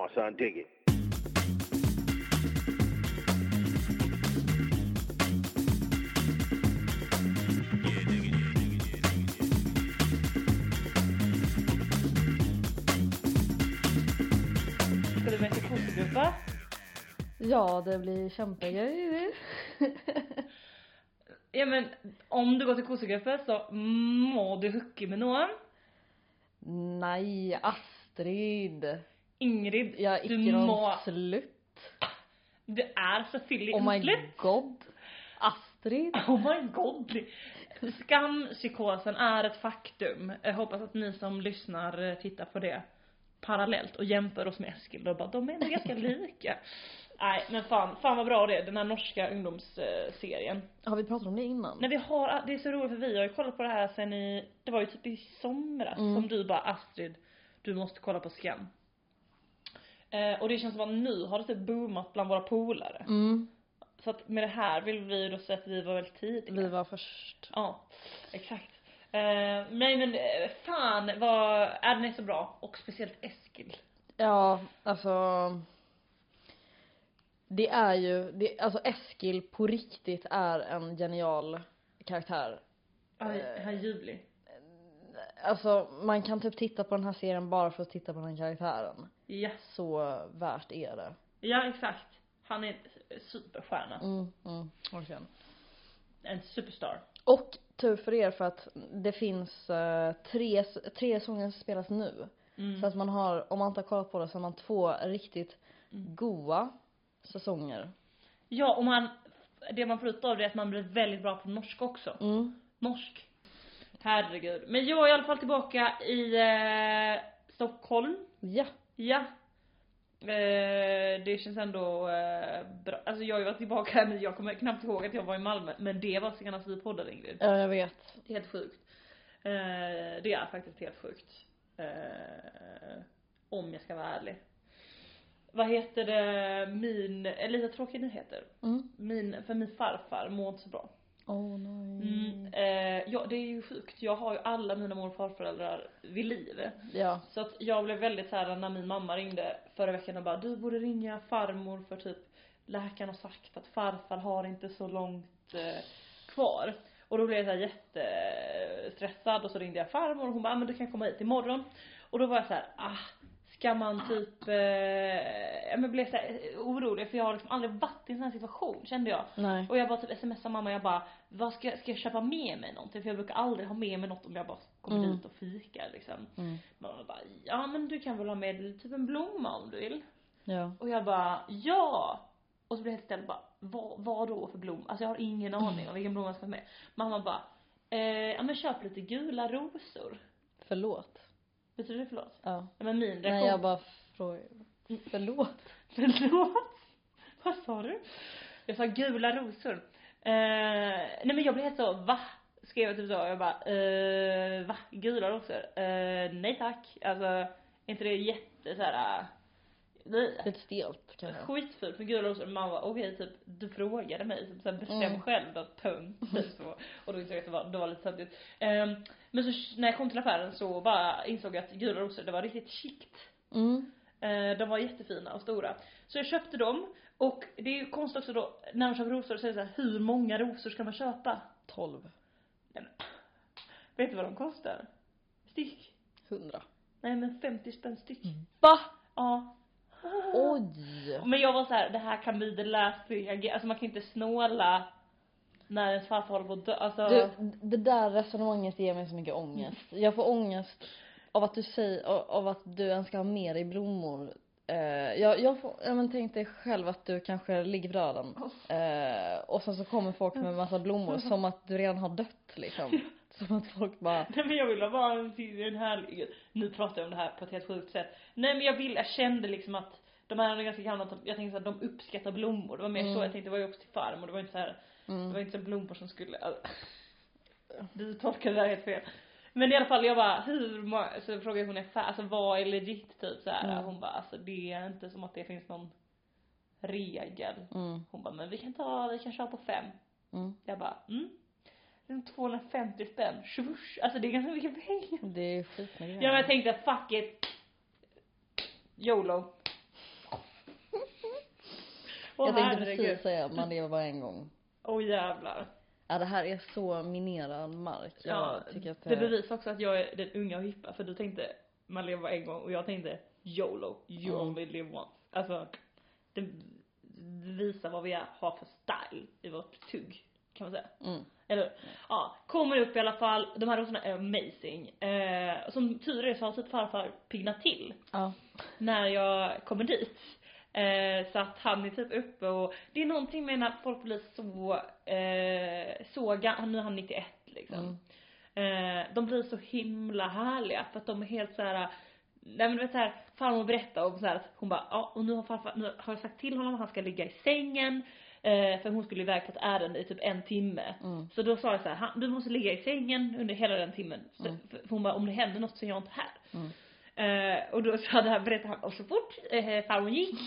smart, son. Dig it. Ska du med till kosegrupp Ja, det blir kämpegrejer. Ja men om du går till kosegruppen så må du hooka med någon. Nej, Astrid. Ingrid, Jag du någon må, slut. du är så fyllig Oh my utsläpp. god. Astrid. Oh my god. Skampsykosen är ett faktum. Jag hoppas att ni som lyssnar eh, tittar på det parallellt och jämför oss med Eskil och bara de är ändå ganska lika. Nej men fan, fan vad bra det är, den här norska ungdomsserien. Har vi pratat om det innan? Nej vi har, det är så roligt för vi har ju kollat på det här sen i, det var ju typ i somras Mm. som du bara Astrid, du måste kolla på Skam. Eh, och det känns som att nu har det typ boomat bland våra polare. Mm, Så att med det här vill vi ju då säga att vi var väldigt tidiga. vi var först. Ja, exakt. Eh, nej men eh, fan vad, är den är så bra. Och speciellt Eskil. Ja, alltså. Det är ju, det, alltså Eskil på riktigt är en genial karaktär. Han han är ljuvlig. Alltså man kan typ titta på den här serien bara för att titta på den karaktären. Ja. Så värt är det. Ja exakt. Han är superstjärna. Mm, mm, verkligen. En superstar. Och tur för er för att det finns eh, tre, tre sånger som spelas nu. Mm. Så att man har, om man inte har kollat på det så har man två riktigt goa säsonger. Ja och man, det man får ut av det är att man blir väldigt bra på norska också. Mm. Norsk. Herregud. Men jag är i alla fall tillbaka i eh, Stockholm. Ja. Ja. Eh, det känns ändå eh, bra. Alltså jag har ju varit tillbaka här men jag kommer knappt ihåg att jag var i Malmö. Men det var senast vi poddade Ingrid. Ja, jag vet. Helt sjukt. Eh, det är faktiskt helt sjukt. Eh, om jag ska vara ärlig. Vad heter det, min, lite tråkiga nyheter. Mm. Min, för min farfar mår inte så bra. Åh nej. Mm, eh, ja det är ju sjukt. Jag har ju alla mina mor och farföräldrar vid liv. Ja. Så att jag blev väldigt så här när min mamma ringde förra veckan och bara du borde ringa farmor för typ läkaren har sagt att farfar har inte så långt eh, kvar. Och då blev jag så här jättestressad och så ringde jag farmor och hon bara ah, men du kan komma hit imorgon. Och då var jag så här ah ska man typ, eh, ja men blev så här orolig för jag har liksom aldrig varit i en sån här situation kände jag. Nej. Och jag bara typ smsade mamma jag bara, vad ska, ska jag köpa med mig någonting? För jag brukar aldrig ha med mig något om jag bara kommer Mm. dit och fikar liksom. Mm. Mamma bara, ja men du kan väl ha med typ en blomma om du vill. Ja. Och jag bara, ja! Och så blev jag helt ställd bara, vad, vad då för blomma? Alltså jag har ingen aning om vilken blomma jag ska ha med. Mamma bara, eh, ja men köp lite gula rosor. Förlåt. Betyder det förlåt? Ja. Ja, men min reaktion. Nej jag bara frågar. Förlåt. Förlåt? Vad sa du? Jag sa gula rosor. Eh, nej men jag blev helt så, va? Skrev jag typ så, jag bara, eh, va? Gula rosor? Eh, nej tack. Alltså, är inte det jätte såhär, nej. Lite stelt kanske. Skitfult med gula rosor. Mamma bara, okej typ, du frågade mig, typ såhär, bestäm Mm. själv då, punkt. Typ så. Och då insåg jag att det var, det var lite töntigt. Ehm, men så när jag kom till affären så bara insåg jag att gula rosor, det var riktigt chict. Mm. Eh, de var jättefina och stora. Så jag köpte dem och det är ju konstigt också då när man köper rosor så är det så här, hur många rosor ska man köpa? 12. Nej, men, vet du vad de kostar? Styck? 100. Nej men 50 spänn styck. Va? Ja. Oj! Men jag var så här, det här kan bli the last thing I get. Alltså man kan inte snåla när ens farfar håller på att dö. Alltså. Du, det där resonemanget ger mig så mycket ångest. Jag får ångest av att du säger, av att du ens ska ha med dig blommor. Eh, jag, jag får, ja men tänk dig själv att du kanske ligger på döden. Eh, och sen så kommer folk med massa blommor som att du redan har dött liksom. Som att folk bara, Nej men jag ville vara en, en härlig, nu pratar jag om det här på ett helt sjukt sätt. Nej men jag vill, jag kände liksom att de här är ganska gamla, jag tänkte så att de uppskattar blommor. Det var mer så, Mm. jag tänkte det var ju också till farmor, det var inte så här, det mm, var inte så blommor som skulle, alltså, du tolkade det där helt fel. Men i alla fall jag bara, hur många, så frågade hon ungefär, alltså vad är legit typ så här. Mm. Hon bara, alltså det är inte som att det finns någon regel. mm, Hon bara, men vi kan ta, vi kan köra på fem. mm. Jag bara, mm. Det är 250 spänn, shush. Alltså det är ganska mycket pengar. Det är skitmycket Ja men jag tänkte fuck it. YOLO. Åh, jag tänkte herregud. precis säga, man lever bara en gång. Åh jävlar. Ja det här är så minerad mark. Jag Ja, tycker att det bevisar också att jag är den unga och hippa för du tänkte man lever bara en gång och jag tänkte YOLO, you Mm. only live once. Alltså, det, det visar vad vi är, har för style i vårt tugg, kan man säga. Mm. Eller? Ja, kommer upp i alla fall, de här rosorna är amazing. Eh, som tur är så har typ farfar piggnat till Ja. när jag kommer dit. Eh, så att han är typ uppe och det är någonting med när folk blir så, eh, så gamla, nu är han 91 liksom. Mm. Eh, de blir så himla härliga för att de är helt så här. Nej men du vet såhär, farmor berättade om så här, att hon bara, ja och nu har farfar, nu har jag sagt till honom att han ska ligga i sängen. Eh, för hon skulle iväg på ett ärende i typ en timme. Mm. Så då sa jag så här, du måste ligga i sängen under hela den timmen. Mm. för, för hon bara, om det händer något så är jag inte här. Mm. Eh, och då så hade han berättat han, och så fort eh, farmor gick,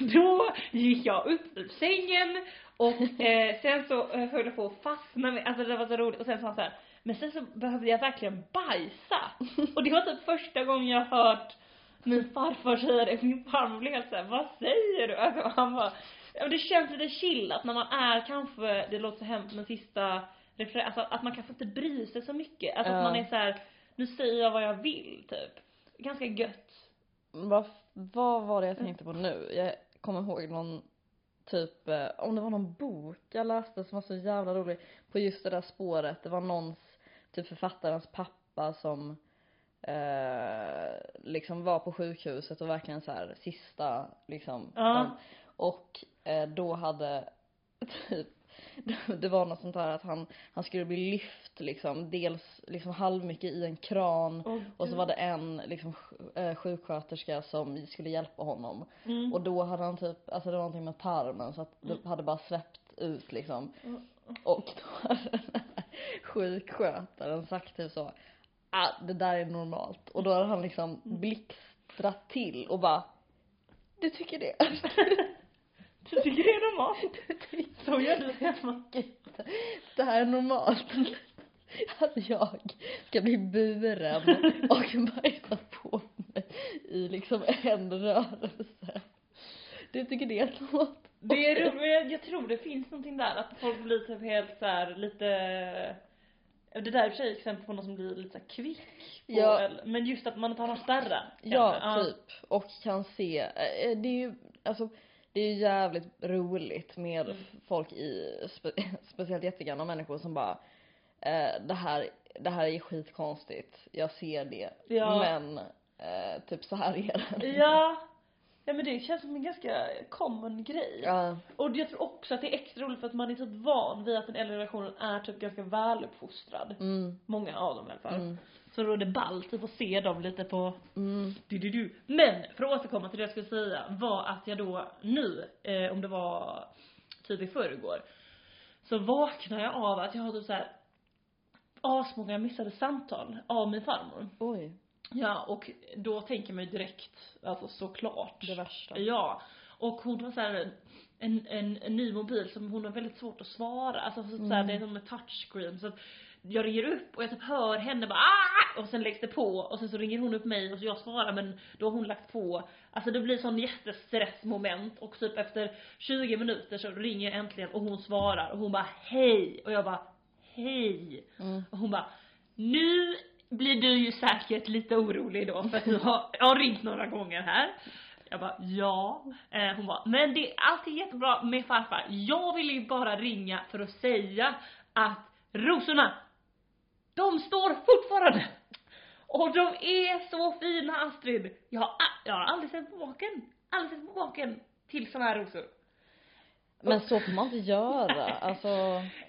då gick jag upp ur sängen och eh, sen så eh, höll jag på att fastna med, alltså det var så roligt och sen sa han så här, men sen så behövde jag verkligen bajsa. Och det var typ första gången jag hört min farfar säga det, min farmor blev helt såhär, vad säger du? Alltså han bara, ja men det känns lite chillat när man är kanske, det låter så hemskt men sista refer- alltså att man kanske inte bryr sig så mycket. Alltså att man är så här, nu säger jag vad jag vill typ. Ganska gött. Vad, vad var det jag tänkte på nu? Jag kommer ihåg någon typ, eh, om det var någon bok jag läste som var så jävla rolig på just det där spåret. Det var någons, typ författarens pappa som eh, liksom var på sjukhuset och verkligen så här sista liksom. Ja. Och eh, då hade typ det var något sånt där att han, han skulle bli lyft liksom, dels liksom halvmycket i en kran Åh, och så var det en liksom eh, sjuksköterska som skulle hjälpa honom. Mm. Och då hade han typ, alltså det var någonting med tarmen så att det hade bara släppt ut liksom. Och då hade den här sjukskötaren sagt typ så, ah det där är normalt. Och då hade han liksom blixtrat till och bara, du tycker det? Du tycker det är normalt? Så gör du hemma. Det här är normalt. Att jag ska bli buren och bajsa på mig i liksom en rörelse. Du tycker det är normalt? Det är roligt, jag, tror det finns någonting där att folk blir typ helt så här lite det där är i och för sig exempel på någon som blir lite så här kvick på, Ja. eller, men just att man inte har någon spärrar. Ja, kanske. typ. Och kan se, eh, det är ju, alltså det är ju jävligt roligt med Mm. folk i, spe, speciellt jättegamla människor som bara eh, det här, det här är skitkonstigt, jag ser det, Ja. men eh, typ så här är det. Ja. Ja men det känns som en ganska common grej. Ja. Och jag tror också att det är extra roligt för att man är typ van vid att den äldre generationen är typ ganska väluppfostrad. Mm. Många av dem i alla fall. Mm. Så då är det ballt att se dem lite på Mm. du, du, du. Men för att återkomma till det jag skulle säga var att jag då nu, eh, om det var typ i förrgår, så vaknade jag av att jag har typ såhär asmånga missade samtal av min farmor. Oj, Ja, och då tänker man ju direkt, alltså såklart. det värsta. Ja. Och hon har så här en, en, en ny mobil som hon har väldigt svårt att svara. Alltså så, Mm. det är som en touchscreen. Så att jag ringer upp och jag typ hör henne bara ah! Och sen läggs det på och sen så ringer hon upp mig och så jag svarar men då har hon lagt på. Alltså det blir sån jättestressmoment och typ efter 20 minuter så ringer jag äntligen och hon svarar och hon bara hej och jag bara hej. Mm. Och hon bara, nu blir du ju säkert lite orolig då för att du har, jag har ringt några gånger här. Jag bara, ja. Eh, hon bara, men det är alltid jättebra med farfar. Jag ville ju bara ringa för att säga att rosorna, de står fortfarande. Och de är så fina Astrid. Jag har, jag har aldrig sett på baken, aldrig sett på baken till såna här rosor. Men så får man inte göra, alltså.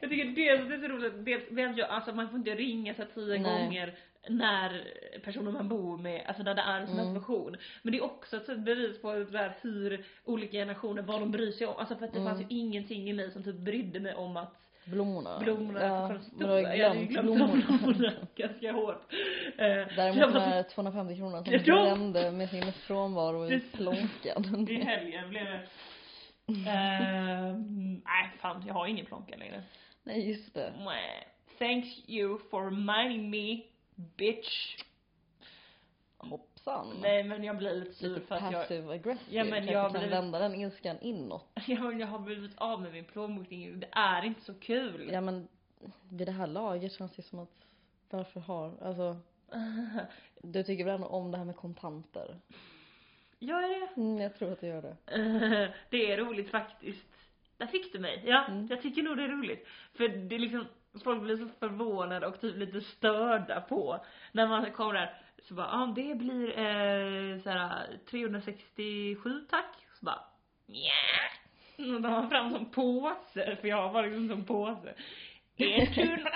Jag tycker dels det är så roligt, dels jag, alltså man får inte ringa så tio Nej. gånger när personen man bor med, alltså när det är en sån här Mm. situation. Men det är också ett bevis på där hur olika generationer, vad de bryr sig om. Alltså för att det Mm. fanns ju ingenting i mig som typ brydde mig om att Blommorna. blommorna ja, du har stora. Jag hade ju glömt blommorna. blommorna ganska hårt. Eh, Däremot jag de här 250 kronorna som brände med sin frånvaro i plånkan. I helgen blev det Eh, nej fan, jag har ingen plånka längre. Nej just det. Mwah. Thank you for reminding me, bitch. Sann. Nej men jag blir lite sur Lite för att jag, passive aggressive. Ja, men Kanske jag kan blir- vända den ilskan inåt. ja, men jag har blivit av med min plånbokning. Det är inte så kul. Ja men vid det här laget känns det som att varför har, alltså du tycker väl ändå om det här med kontanter? Gör jag det? Mm, jag tror att du gör det. det är roligt faktiskt. Där fick du mig. Ja, Mm. jag tycker nog det är roligt. För det är liksom, folk blir så förvånade och typ lite störda på när man kommer där så bara, ja ah, det blir eh, såhär 367 tack. Så bara, nja. Och de har fram som påse, för jag var liksom som påse. 100,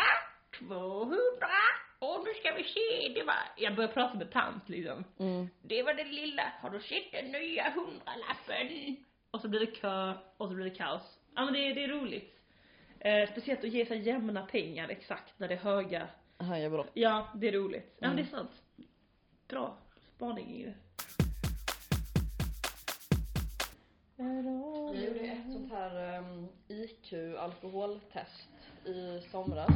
200, och nu ska vi se, det var, jag började prata med tant liksom. Mm. Det var det lilla. Har du sett den nya hundralappen? Och så blir det kö och så blir det kaos. Ja men det är, det är roligt. Eh, speciellt att ge sig jämna pengar exakt när det är höga. Höja belopp. Ja, det är roligt. Ja men det är Mm. sant. Bra spaning ju. Jag gjorde ett sånt här um, IQ alkoholtest i somras.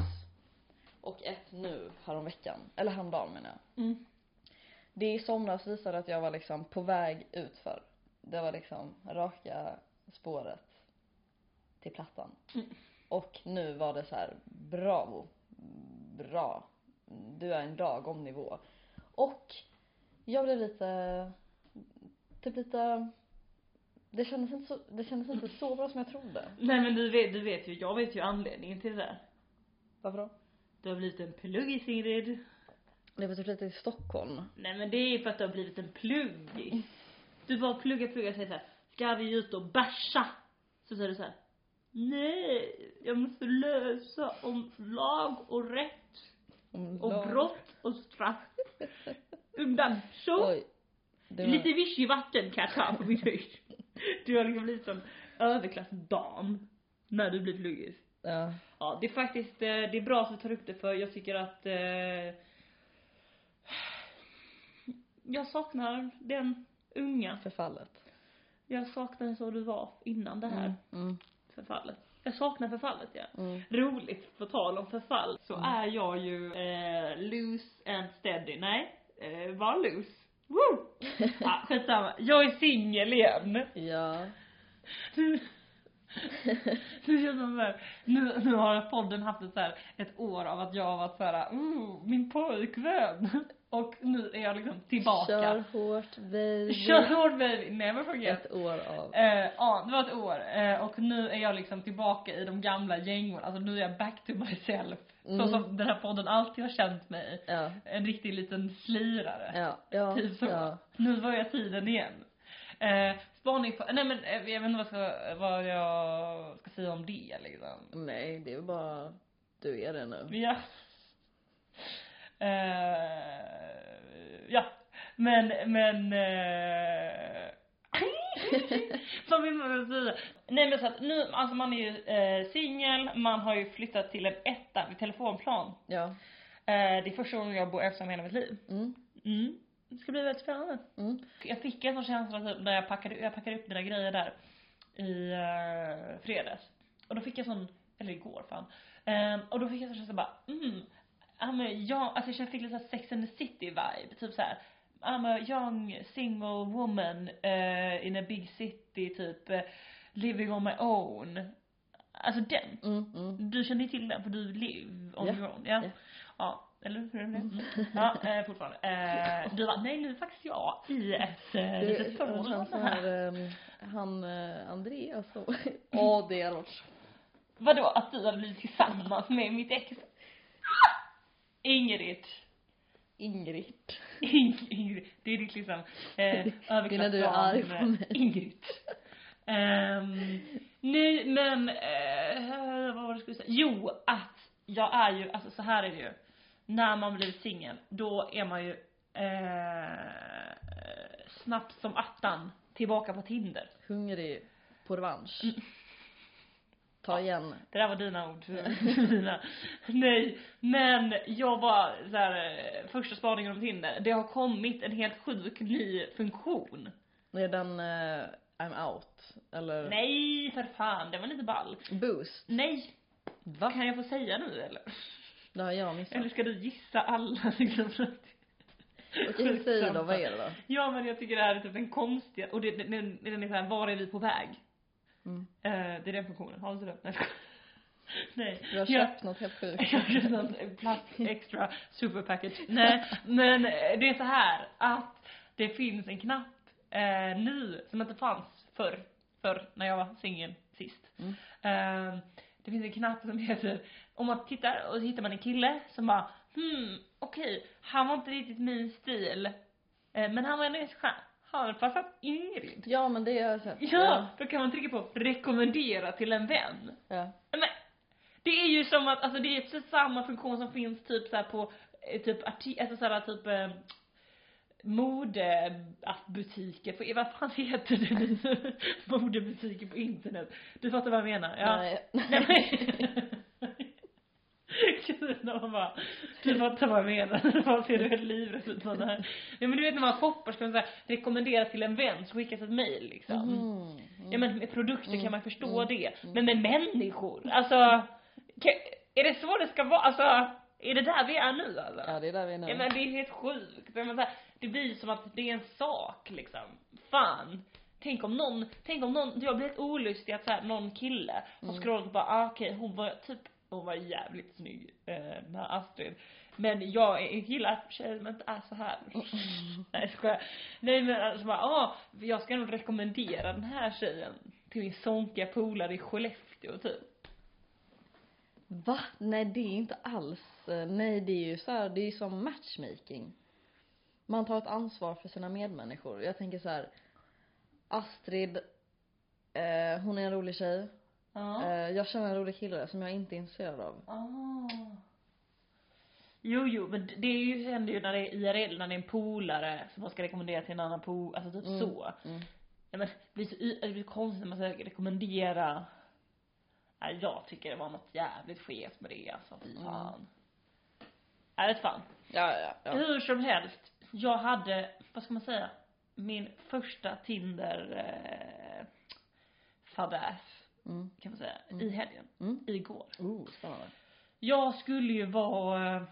Och ett nu häromveckan. Eller häromdagen menar jag. Mm. Det i somras visade att jag var liksom på väg utför. Det var liksom raka spåret till plattan. Mm. Och nu var det så här, bravo, bra, du är en lagom nivå. Och jag blev lite, typ lite, det kändes inte så, det kändes inte så bra som jag trodde. Nej men du vet, du vet ju, jag vet ju anledningen till det där. Varför då? Du har blivit en pluggis Ingrid. Det var typ lite i Stockholm. Nej men det är för att du har blivit en pluggis. Du bara pluggar, pluggar, säger såhär, ska vi ut och bärsa? Så säger du såhär, nej, jag måste lösa om lag och rätt Om och brott och straff. Undan, så. Oj. Det var, Lite vichy vatten kan jag ta på min höjd. Du har liksom blivit sån överklassdam när du blir pluggis. ja. Ja, det är faktiskt, eh, det är bra att du tar upp det för jag tycker att eh, jag saknar den unga. Förfallet. Jag saknar så du var innan det här Mm. Mm. förfallet. Jag saknar förfallet ja. Mm. Roligt, på tal om förfall, så är jag ju eh, loose and steady. Nej, eh, var loose. Woo! Ja, skitsamma. Jag är singel igen. Ja. Nu, nu känns det som såhär, nu, nu har podden haft ett, så här, ett år av att jag har varit såhär, oh, min pojkvän. Och nu är jag liksom tillbaka. Kör hårt baby. Kör hårt baby, never forget. Ett år av. Eh, ja, det var ett år. Eh, och nu är jag liksom tillbaka i de gamla gängorna. Alltså nu är jag back to myself. Så Mm. som den här podden alltid har känt mig. Ja. En riktig liten slirare. Ja. Ja. Typ så. ja. Nu var jag tiden igen. Eh, spaning på, nej men eh, jag vet inte vad, ska, vad jag ska säga om det liksom. Nej, det är bara, du är det nu. Ja. Eh, ja. Men, men eh, Vad vill man säga? Nej men så att nu, alltså man är ju eh, singel, man har ju flyttat till en etta vid telefonplan. Ja. Eh, det är första gången jag bor ensam hela mitt liv. Mm. Mm. Det ska bli väldigt spännande. Mm. Jag fick en sån känsla typ när jag packade, jag packade upp mina grejer där i uh, fredags. Och då fick jag sån, eller igår fan. Ehm, och då fick jag sån känsla bara, mm, ja men jag, alltså jag kände- fick lite såhär Sex and the City vibe, typ såhär I'm a young single woman eh, in a big city typ, eh, living on my own. Alltså den. Mm. Mm. Du känner ju till den för du live on Ja. your own, ja. Ja. Ja, eller hur? Mm. Ja, eh, fortfarande. Eh, du bara, nej nu är faktiskt jag i ett eh, litet förhållande så här. um, han uh, Andreas och, något. Vadå, att du hade blivit tillsammans med mitt ex? Ah! Ingrid. Ingrid. Ing- Ingrid. Det är ditt liksom, eh, Det är när du är arg på överklassbarn, mig. Ingrid. Ehm, nej men, eh, vad var det jag skulle säga? Jo, att jag är ju, alltså så här är det ju. När man blir singel, då är man ju eh, snabbt som attan tillbaka på Tinder. Hungrig på revansch. Mm. Ta igen. Det där var dina ord, dina. Nej, men jag var så här, eh, första spaningen om Tinder, det har kommit en helt sjuk ny funktion. Det är den eh, I'm out. Eller Nej, för fan, det var lite ball. boost. Nej, Va? kan jag få säga nu eller? Det har jag missat. Eller ska du gissa alla liksom? Okej, säg då, vad är det då? Ja men jag tycker det här är typ den konstiga, och det, den, den, är såhär, var är vi på väg? Mm. Eh, det är den funktionen, har du inte det? Nej, jag. Du har jag- köpt något helt sjukt. Jag har köpt något plast extra super package. Nej, men det är så här att det finns en knapp eh, nu som inte fanns förr, förr när jag var singel sist. Mm. Eh, det finns en knapp som heter, om man tittar och så hittar man en kille som bara hmm, okej, han var inte riktigt min stil. Eh, men han var ändå ganska skön. Han hade passat Ingrid. Ja men det har jag sett. Ja, då kan man trycka på rekommendera till en vän. Ja. Men det är ju som att, alltså det är precis samma funktion som finns typ så här på, eh, typ arti, alltså såhär typ eh, modebutiker på, vad fan heter det nu? Modebutiker på internet. Du fattar vad jag menar? Ja. Nej. Nej. Kul när man bara, du fattar vad jag menar. Man ser du helt livrädd ut sån här. Nej men du vet när man shoppar ska man säga rekommendera till en vän så skickas ett mail liksom. Mm. Ja men med produkter Mm. kan man förstå Mm. det. Men med människor, alltså. ka- Är det så det ska vara? Alltså, är det där vi är nu alltså? Ja det är där vi är nu. Ja men det är helt sjukt. Menar, så här, det blir som att det är en sak liksom. Fan. Tänk om någon, tänk om någon, jag blir helt olustig att så här, någon kille har Mm. scrollat och bara, ah, okej hon var typ, hon var jävligt snygg, eh, den här Astrid. Men jag gillar tjejer som inte är så här. Nej jag skojar. Nej men alltså bara, ah, jag ska nog rekommendera den här tjejen till min sonkiga polare i Skellefteå typ. Va? Nej det är inte alls, nej det är ju så här, det är ju som matchmaking. Man tar ett ansvar för sina medmänniskor. Jag tänker så här. Astrid, eh, hon är en rolig tjej. Ja. Eh, jag känner en rolig kille som jag inte är intresserad av. Ah. Jo, jo, men det är ju, händer ju när det är IRL, när det är en polare som man ska rekommendera till en annan polare, alltså typ Mm. så. Mm. Ja, men det blir så det blir konstigt när man ska rekommendera Nej, jag tycker det var något jävligt skevt med det alltså, fy Mm. Jag vet fan. Ja, ja, ja. Hur som helst, jag hade, vad ska man säga, min första Tinder eh, fadäs, Mm. kan man säga, Mm. i helgen. Mm. Igår. Oh, spännande. Jag skulle ju vara, eh,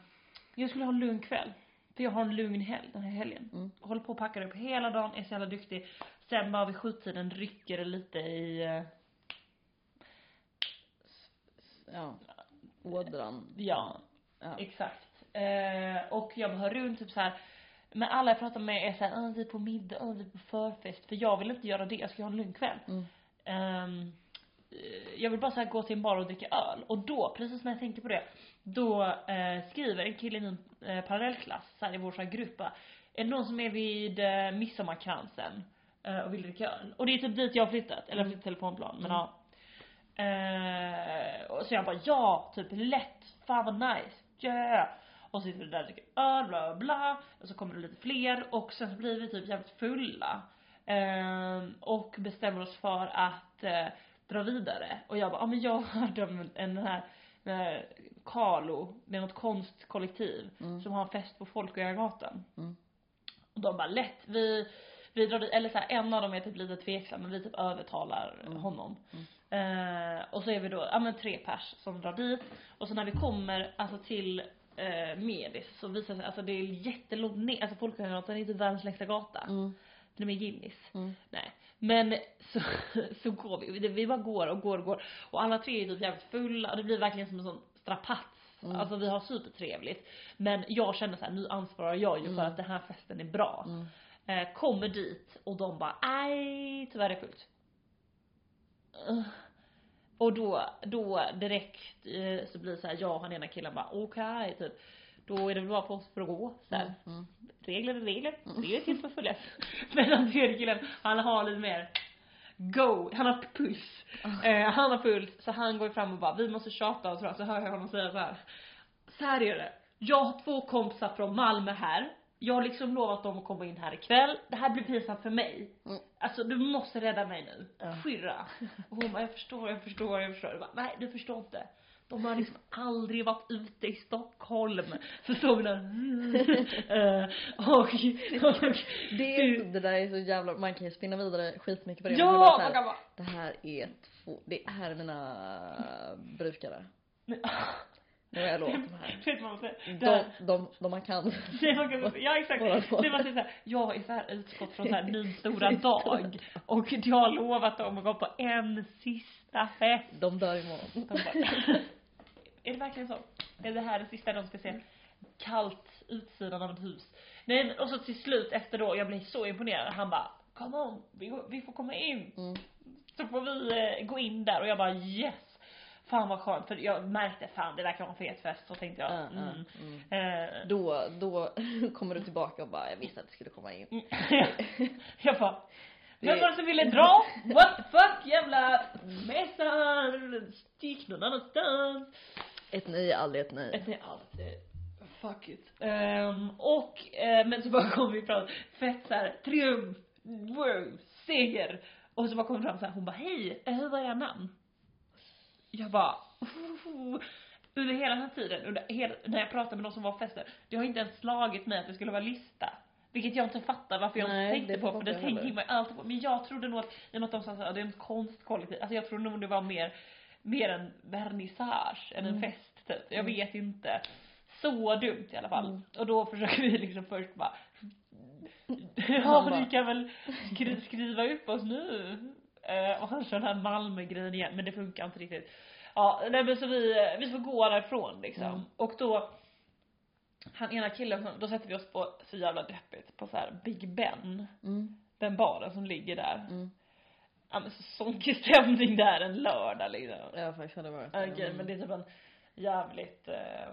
jag skulle ha en lugn kväll. För jag har en lugn helg den här helgen. Mm. Håller på och packar upp hela dagen, är så jävla duktig. Sen bara vid sjutiden rycker det lite i, eh, Ja. Ådran. ja, Ja. exakt. Eh, och jag bara hör runt typ så här. Men alla jag pratar med är såhär, ah, vi är på middag, ah, vi är på förfest. För jag vill inte göra det, jag ska ha en lugn kväll. Mm. Eh, jag vill bara så här gå till en bar och dricka öl. Och då, precis när jag tänkte på det, då eh, skriver en kille i min eh, parallellklass, så här, i vår så här grupp är det någon som är vid eh, midsommarkransen eh, och vill dricka öl? Och det är typ dit jag har flyttat, eller jag har flyttat till telefonplan, men Mm. ja. Eh, och så jag bara, ja, typ lätt, fan vad nice, yeah! Och så sitter vi där och dricker öl, bla bla bla. Och så kommer det lite fler och sen så blir vi typ jävligt fulla. Ehm, och bestämmer oss för att eh, dra vidare. Och jag bara, ja men jag hörde om en, en den här eh, Carlo, det är något konstkollektiv Mm. som har en fest på Folkungagatan. Mm. Och de bara lätt, vi, vi drar dit, eller så här, en av dem är typ lite tveksam men vi typ övertalar Mm. honom. Eh, och så är vi då, ja men tre pers som drar dit. Och så när vi kommer alltså till eh, Medis så visar sig, alltså det är jättelångt ner, alltså Folkungagatan är inte världens längsta gata. Mm. Den är med Guinness. Mm. Nej. Men så, så går vi, vi bara går och går och går. Och alla tre är typ jävligt fulla och det blir verkligen som en sån strapats. Mm. Alltså vi har supertrevligt. Men jag känner så här, nu ansvarar jag ju för Mm. att den här festen är bra. Mm. Eh, kommer dit och de bara, aj tyvärr är det fullt. Eh, Och då, då direkt eh, så blir det så här, jag och den ena killen bara okej typ. Då är det väl bara på oss för att gå. Så här. Mm. Mm. Regler är regler, regler är till för att följas. Men den tredje killen, han har lite mer go, han har puls. Eh, han har puls, så han går fram och bara, vi måste tjata och så, så hör jag honom säga så här. Så här är det. Jag har två kompisar från Malmö här. Jag har liksom lovat dem att komma in här ikväll. Det här blir pinsamt för mig. Mm. Alltså du måste rädda mig nu. Ja. Skyrra. Och hon bara, jag förstår, jag förstår, jag förstår. Jag bara, Nej du förstår inte. De har liksom aldrig varit ute i Stockholm. Så står vi där. Eh, och, och Det, det där är så jävla, man kan ju spinna vidare skitmycket på det. Ja, bara man här, kan bara Det här är två, det är mina brukare. Men, Nu har jag lovat de här. Vet man? Det De, de, de man kan. Nej, man kan- Ja exakt, det var så här, jag är så här utskott från så här min stora dag och jag har lovat dem att gå på en sista fest. De dör imorgon. De bara, är det verkligen så? Är det här det sista de ska se? Kallt utsidan av ett hus. Nej och så till slut efter då, jag blev så imponerad, han bara Come on, vi, vi får komma in. Mm. Så får vi eh, gå in där och jag bara yes. Fan vad skönt för jag märkte fan det verkar vara en fet fest så tänkte jag. Ja, ja, Mm. mm. Eh, Då, då kommer du tillbaka och bara, jag visste att det skulle komma in. Mm. jag bara, vem var det som ville dra? What the fuck jävla mesar, stick någon annanstans. Ett nej är aldrig ett nej. Ett nej alltid, fuck it. Ehm, och, eh, men så bara kom vi fram, fett såhär, triumf, wow, seger. Och så bara kom vi fram såhär, hon bara hej, eh, vad är era namn? Jag bara, under hela den här tiden, under hela, när jag pratade med de som var på festen, det har inte ens slagit mig att det skulle vara lista. Vilket jag inte fattar varför jag Nej, inte tänkte på, för det tänker man alltid på. Men jag trodde nog att, i och med att de sa såhär, det är en konstkollektiv, alltså jag trodde nog det var mer, mer en vernissage än en Mm. fest typ. Jag Mm. vet inte. Så dumt i alla fall. Mm. Och då försöker vi liksom först bara Ja ni kan väl skri skriva upp oss nu? Eh, och han kör den här Malmö-grejen igen men det funkar inte riktigt. Ja, nej men så vi, vi får gå därifrån liksom. Mm. Och då han ena killen, då sätter vi oss på, så jävla deppigt, på så här Big Ben. Mm. Den baren som ligger där. Mm. Ja men så sånkig stämning där en lördag liksom. Ja faktiskt hade varit Okej, men det är typ en jävligt, eh,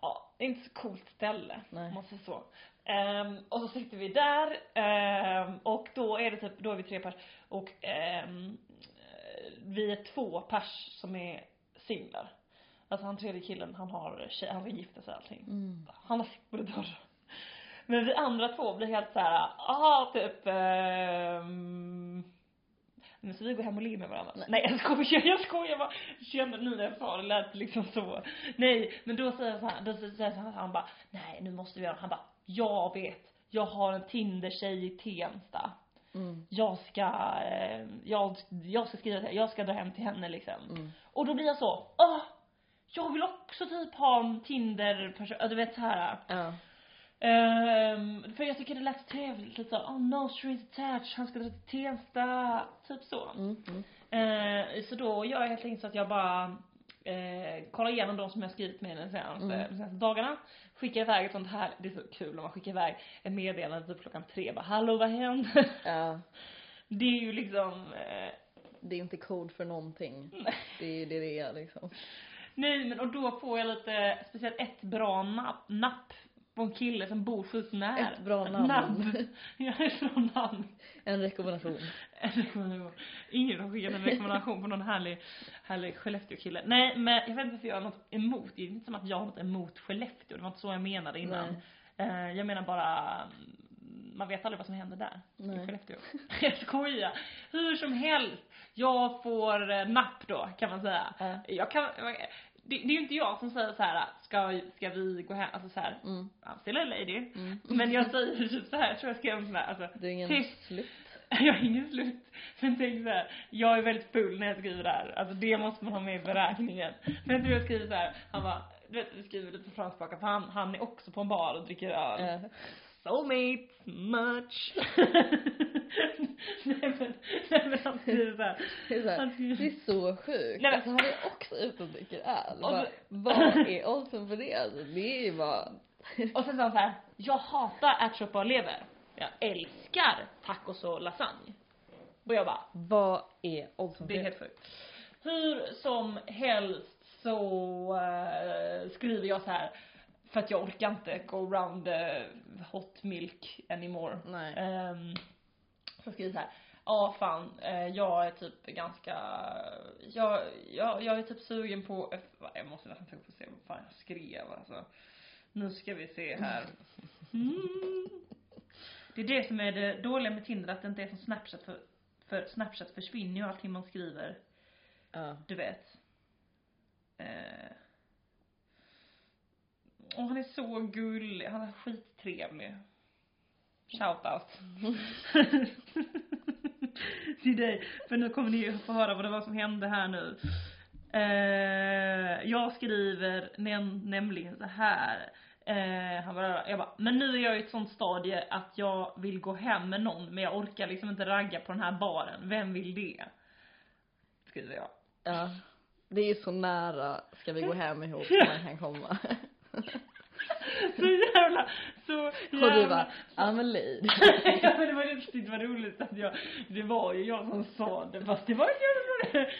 ja, inte så coolt ställe. Nej. Om man säger så. Ehm, och så sitter vi där, ehm, och då är det typ, då är vi tre pers, och eh, vi är två pers som är singlar. Alltså han tredje killen, han har tjej, han vill gifta sig och allting. Mm. Han har sitt på dörr. Men vi andra två blir helt såhär, aha typ ehm, men så vi går hem och ligger med varandra. Nej, jag skojar, jag skojar bara. Känner nu när jag sa det lät liksom så. Nej, men då säger jag så här, då säger han, han bara, nej nu måste vi göra, han bara, jag vet, jag har en Tinder-tjej i Tensta. Mm. Jag ska, eh, jag, jag ska skriva till jag ska dra hem till henne liksom. Mm. Och då blir jag så, åh! Jag vill också typ ha en Tinder-person, ja, du vet så här. Ja. Ehm, för jag tycker det lät trevligt, lite så, oh no strings attached, han ska dra till Tensta, typ så. Mm. Eh, så då gör jag helt enkelt så att jag bara eh, kollar igenom de som jag skrivit med den senaste, Mm. de senaste dagarna. Skickar iväg ett sånt här, det är så kul om man skickar iväg ett meddelande typ klockan tre bara, hallå vad hände? Ja. det är ju liksom, eh, Det är inte kod för någonting. Det är det det är liksom. nej men och då får jag lite, speciellt ett bra napp, napp på en kille som bor sjukt nära. Ett bra namn. Namn. Ja, ett bra namn. En rekommendation. En rekommendation. Ingen har skickat en rekommendation på någon härlig, härlig Skellefteå-kille. Nej, men jag vet inte varför jag har något emot, det är inte som att jag har något emot Skellefteå, det var inte så jag menade innan. Eh, jag menar bara, mm, man vet aldrig vad som händer där. I Nej. Skellefteå. Jag skojar. Hur som helst, jag får eh, napp då, kan man säga. Ja. Jag kan, det, det är ju inte jag som säger så här, ska, ska vi gå hem, alltså så här, Mm. I'm still a lady. Mm. Men jag säger typ så här, tror jag skrev en sån här, alltså, Du är ingen Tyst. slut. jag har ingen slut. Men tänk så här, jag är väldigt full när jag skriver det här. Alltså det måste man ha med i beräkningen. Men jag tror jag skriver så här, han bara, du vet vi skriver lite tillbaka för han, han är också på en bar och dricker öl. Ja. Soulmate, much. nej men, nej men han skriver så här. Det är, så här, det är så sjukt. Nej, men- Alltså han är också ute och dricker öl. Bara, vad är oddsen för det? Alltså, det är ju bara... Och sen sa han så här, jag hatar ärtsoppa och lever. Jag älskar tacos och lasagne. Och jag bara, vad är oddsen Det är helt sjukt. Hur som helst så eh, skriver jag så här för att jag orkar inte go around uh, hot milk anymore. Nej. Um, så skriver så här. Ja fan, eh, jag är typ ganska, jag, jag, jag är typ sugen på, jag måste nästan att se vad fan jag skrev alltså. Nu ska vi se här. Mm. Det är det som är det dåliga med Tinder, att det inte är som Snapchat för, för Snapchat försvinner ju allting man skriver, Ja. du vet. Eh. Och han är så gullig, han är skittrevlig. Shout out. till dig, för nu kommer ni ju få höra vad det var som hände här nu. Eh, jag skriver näm- nämligen så här. Eh, han bara, jag bara, men nu är jag i ett sånt stadie att jag vill gå hem med någon men jag orkar liksom inte ragga på den här baren. Vem vill det? Skriver jag. Ja. Det är ju så nära ska vi gå hem ihop man kan komma. Så jävla, så jävla. Och du bara, Amelie. ja men det var riktigt vad roligt att jag, det var ju jag som sa det fast det var inte jag roligt.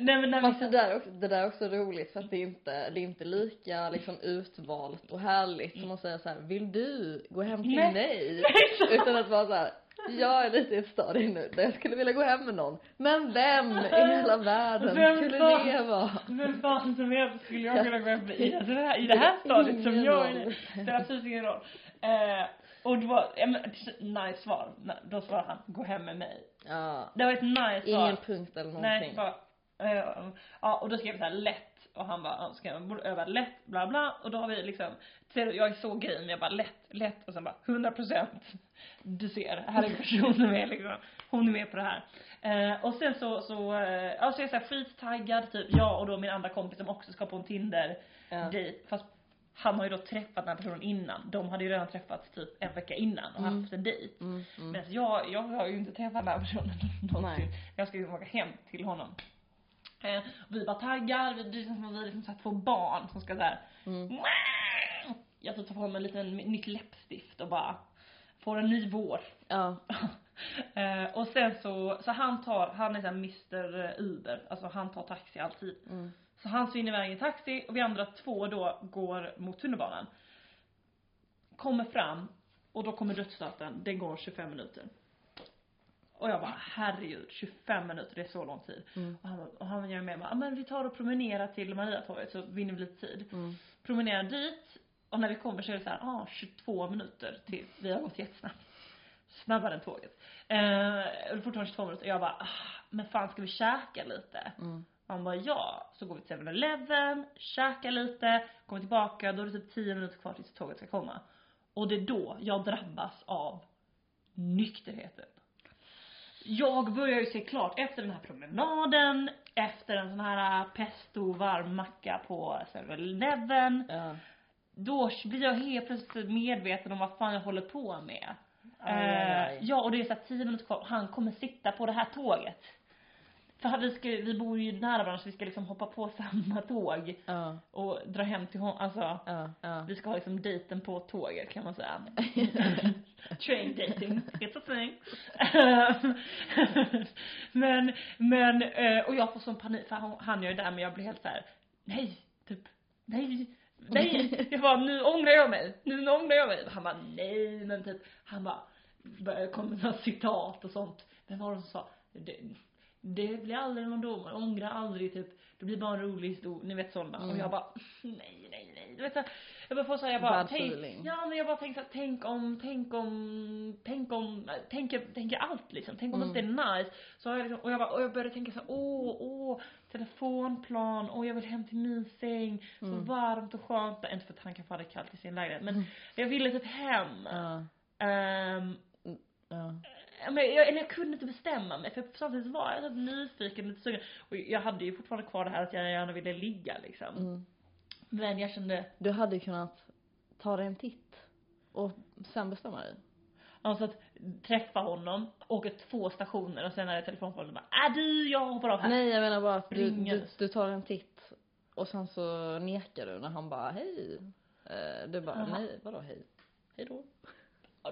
Nej men när vi Fast det där, är också, det där är också roligt för att det är inte, det är inte lika liksom utvalt och härligt som att säga så här, vill du gå hem till Nej. mig? Nej, Utan att vara så här, jag är lite i ett stadie nu där jag skulle vilja gå hem med någon. Men vem i hela världen Vem skulle fan? det vara? Men fan som helst skulle jag kunna gå hem i, alltså det här, i det här stadiet som jag är i. Det spelar absolut ingen roll. Eh, och det var, ja men, nice svar. Då svarade han, gå hem med mig. Ja. Det var ett nice svar. Ingen punkt eller någonting. Nej, bara, eh, ja och då skrev jag så här lätt och han bara, ja, ska jag öva lätt, bla bla och då har vi liksom, ser jag är så grym, jag bara lätt, lätt och sen bara 100 procent. Du ser, här är personen med liksom, hon är med på det här. Eh, och sen så, så, eh, ja så är jag så här skittaggad typ, jag och då min andra kompis som också ska på en Tinder Ja. dejt, fast han har ju då träffat den här personen innan, de hade ju redan träffats typ en vecka innan och Mm. haft en dejt. Mm, mm. Men jag, jag har ju inte träffat den här personen någonsin. Nej. Jag ska ju åka hem till honom. Eh, vi bara taggar, vi, det är som att vi är liksom så här två barn som ska såhär Mm. Jag får ta på mig en liten nytt läppstift och bara får en ny vår. Ja. eh, och sen så, så han tar, han är såhär Mr Uber, alltså han tar taxi alltid. Mm. Så han svinner iväg i taxi och vi andra två då går mot tunnelbanan. Kommer fram och då kommer dödsstarten, den går 25 minuter. Och jag bara herregud, 25 minuter, det är så lång tid. Mm. Och han, och han gör med mig, ja men vi tar och promenerar till Mariatorget så vinner vi lite tid. Mm. Promenerar dit och när vi kommer så är det så här, ah 22 minuter till, vi har gått jättesnabbt. Snabbare än tåget. Eh, och fortfarande 22 minuter och jag bara, ah, men fan ska vi käka lite? Mm. Han bara ja, så går vi till 7-Eleven, käkar lite, kommer tillbaka, då är det typ 10 minuter kvar tills tåget ska komma. Och det är då jag drabbas av nykterheten. Jag börjar ju se klart efter den här promenaden, efter en sån här pesto varm macka på 7-Eleven. Ja. Då blir jag helt plötsligt medveten om vad fan jag håller på med. Aj, aj, aj. Eh, ja och det är så här 10 minuter kvar, han kommer sitta på det här tåget. För vi, ska, vi bor ju nära varandra så vi ska liksom hoppa på samma tåg Ja. och dra hem till honom, alltså Ja. Ja. vi ska ha liksom dejten på tåget kan man säga. Train dating, it's a thing. men, men, eh, och jag får sån panik för han, han gör ju det där men jag blir helt så här: nej, typ, nej, nej. Jag bara, nu ångrar jag mig, nu ångrar jag mig. Han bara, nej men typ, han bara, komma med några citat och sånt. Vem var det som sa? Det, det blir aldrig någon dom, man ångrar aldrig typ, det blir bara en rolig historia, ni vet sådana. Och Mm. jag bara, nej, nej, nej. Du vet så jag bara får säga jag bara, Bad tänk, feeling. ja men jag bara tänkte så här, tänk om, tänk om, tänk om, tänker, tänker allt liksom. Tänk om Mm. det inte är nice. Så har jag liksom, och jag bara, och jag började tänka så här, åh, åh, telefonplan, åh jag vill hem till min säng, så Mm. varmt och skönt. Inte för att han kan få det kallt i sin lägenhet, men jag ville typ hem. Ja. Ehm, Ja. Ja, men jag, eller jag kunde inte bestämma mig för samtidigt var jag typ nyfiken lite sugen. Och jag hade ju fortfarande kvar det här att jag gärna ville ligga liksom. Mm. Men jag kände, Du hade ju kunnat ta dig en titt och sen bestämma dig. alltså att träffa honom, åka två stationer och sen är det telefonpålen och bara äh du jag hoppar av här. Nej jag menar bara att du, du, du tar en titt och sen så nekar du när han bara hej. Eh, Du bara Jaha. nej vadå hej? Hej då.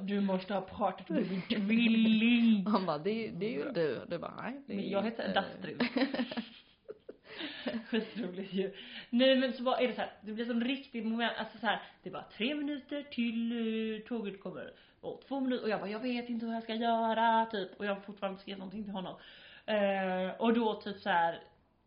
Du måste ha pratat med min tvilling. Han bara det, är- det är ju du. Du bara nej det är Men jag heter inte- Dastrid. Skitroligt ju. Nej men så var, är det så här, det blir som riktigt moment, alltså så här, det var tre minuter till uh, tåget kommer. Och två minuter, och jag bara, jag vet inte hur jag ska göra, typ. Och jag har fortfarande inte skrivit någonting till honom. Eh, och då typ så här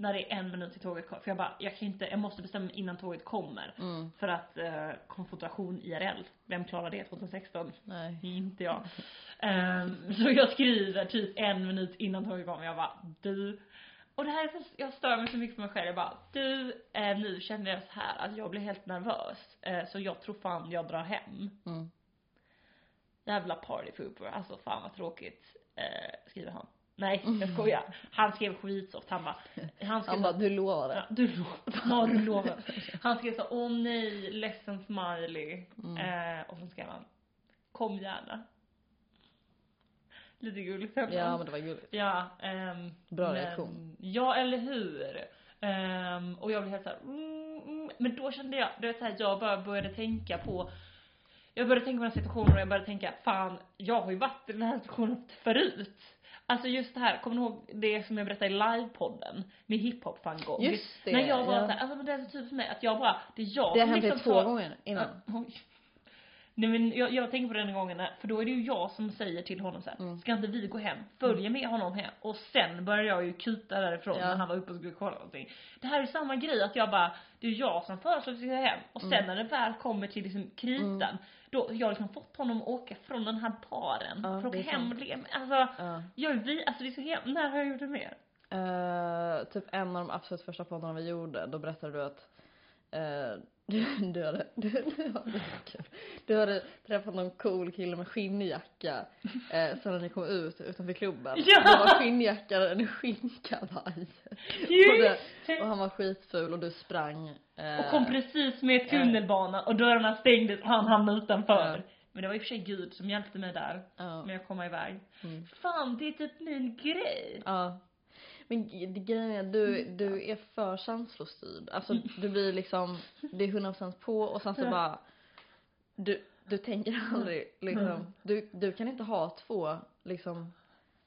när det är en minut till tåget kommer, för jag bara, jag kan inte, jag måste bestämma mig innan tåget kommer. Mm. För att eh, konfrontation IRL, vem klarar det 2016? Nej. Inte jag. Ehm, så jag skriver typ en minut innan tåget kommer, jag bara du och det här är så, jag stör mig så mycket på mig själv, jag bara du, eh, nu känner jag så här att jag blir helt nervös, eh, så jag tror fan jag drar hem. Mm. Jävla party pooper, alltså fan vad tråkigt, eh, skriver han. Nej, jag skojar. Han skrev skitsoft. Han bara, han skrev Han bara, du lovar Ja, du lovar. Ja, du lovar. Han skrev så, åh nej, ledsen smiley. Mm. Eh, och så skrev han, kom gärna. Lite gulligt ändå. Ja men det var gulligt. Ja, ehm, Bra men, reaktion. Ja, eller hur? Ehm, och jag blev helt såhär, mm, mm, men då kände jag, du vet såhär, jag bara började tänka på jag började tänka på den här situationen och jag började tänka, fan, jag har ju varit i den här situationen förut. Alltså just det här, kommer ni ihåg det som jag berättade i livepodden? Med hiphop van Gogh? Just det, När jag var ja. såhär, alltså det är så typiskt för mig att jag bara, det är jag Det som liksom två tar- gånger innan. Oj. Nej men jag, jag tänker på den gången, för då är det ju jag som säger till honom så här, Mm. ska inte vi gå hem? Följer med honom hem och sen börjar jag ju kuta därifrån Ja. när han var uppe och skulle kolla någonting. Det här är samma grej att jag bara, det är jag som föreslår att vi ska hem och sen Mm. när det väl kommer till liksom kritan, då, jag har liksom fått honom att åka från den här baren Ja, för att det åka hem och le- alltså, Ja. jag vi, alltså det är så hem, när har jag gjort det mer? Eh, typ en av de absolut första poddarna vi gjorde, då berättade du att eh, du, du hade, du, du, hade, du hade träffat någon cool kille med skinnjacka eh, sen när ni kom ut utanför klubben. Ja! Det var skinnjacka och en skinnkavaj. Och, det, och han var skitful och du sprang. eh, Och kom precis med tunnelbanan och dörrarna stängdes och han hamnade utanför. Ja. Men det var i och för sig Gud som hjälpte mig där Ja. med att komma iväg. Mm. Fan, det är typ min grej. Ja. Men grejen är, du, du är för känslostyrd. Alltså du blir liksom, det är 100% på och sen så bara, du, du tänker aldrig liksom, du, du kan inte ha två liksom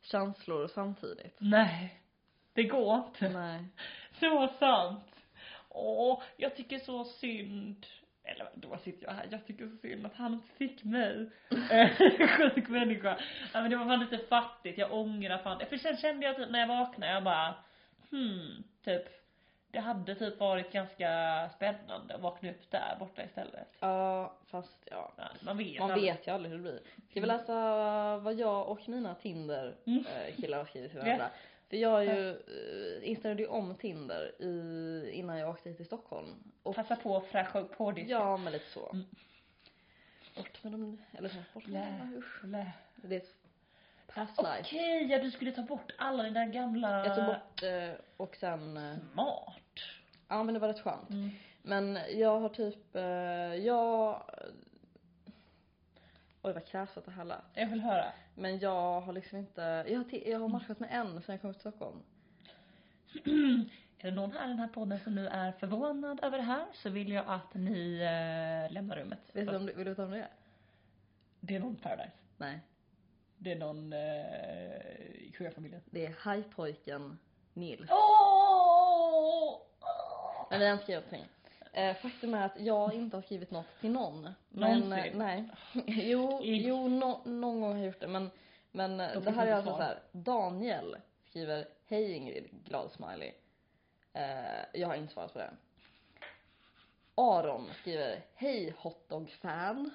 känslor samtidigt. Nej. Det går inte. Nej. Så sant. Åh, jag tycker så synd. Eller då sitter jag här, jag tycker så synd att han inte fick mig. Eh, Sjuk människa. Ja men det var fan lite fattigt, jag ångrar fan För sen kände jag typ när jag vaknade, jag bara hmm, typ det hade typ varit ganska spännande att vakna upp där borta istället. Ja, fast ja. Ja, man vet Man aldrig. vet ju aldrig hur det blir. Ska vi läsa vad jag och mina Tinder Mm. eh, killar har skrivit till varandra? För jag ju, eh, installerade ju om Tinder i, innan jag åkte hit till Stockholm. Och Passa på att fräscha upp på ditt. Ja, men lite så. Mm. Bort med dem, eller så bort med dem, usch. Lä. Det är past Okej, life. ja du skulle ta bort alla dina gamla... Jag tog bort eh, och sen, eh, Smart. ja men det var rätt skönt. Mm. Men jag har typ, eh, jag, oj vad kräset det här lät. Jag vill höra. Men jag har liksom inte, jag har, jag har matchat med en sen jag kom till Stockholm. är det någon här i den här podden som nu är förvånad över det här så vill jag att ni eh, lämnar rummet. Vet du om, vill du veta om det är? Det är någon Paradise. Nej. Det är någon eh, i sjöfamiljen. Det är hajpojken Nils. Åh! Men vi har inte skrivit någonting. Eh, faktum är att jag inte har skrivit något till någon. Men, Någonsin? eh, nej. jo, jo no, någon gång har jag gjort det men, men det här är alltså så här. Daniel skriver Hej Ingrid, glad smiley. Eh, jag har inte svarat på det. Aron skriver Hej hotdog-fan.